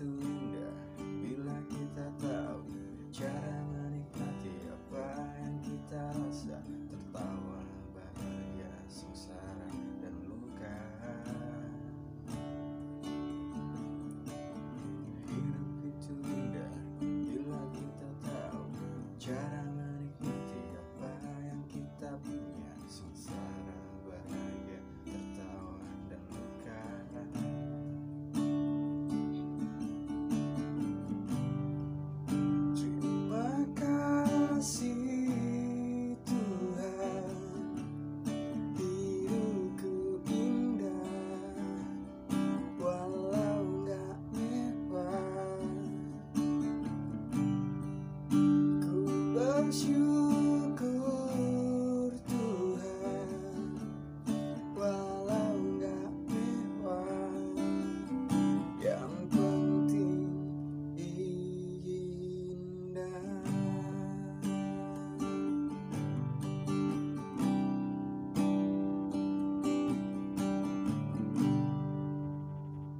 to you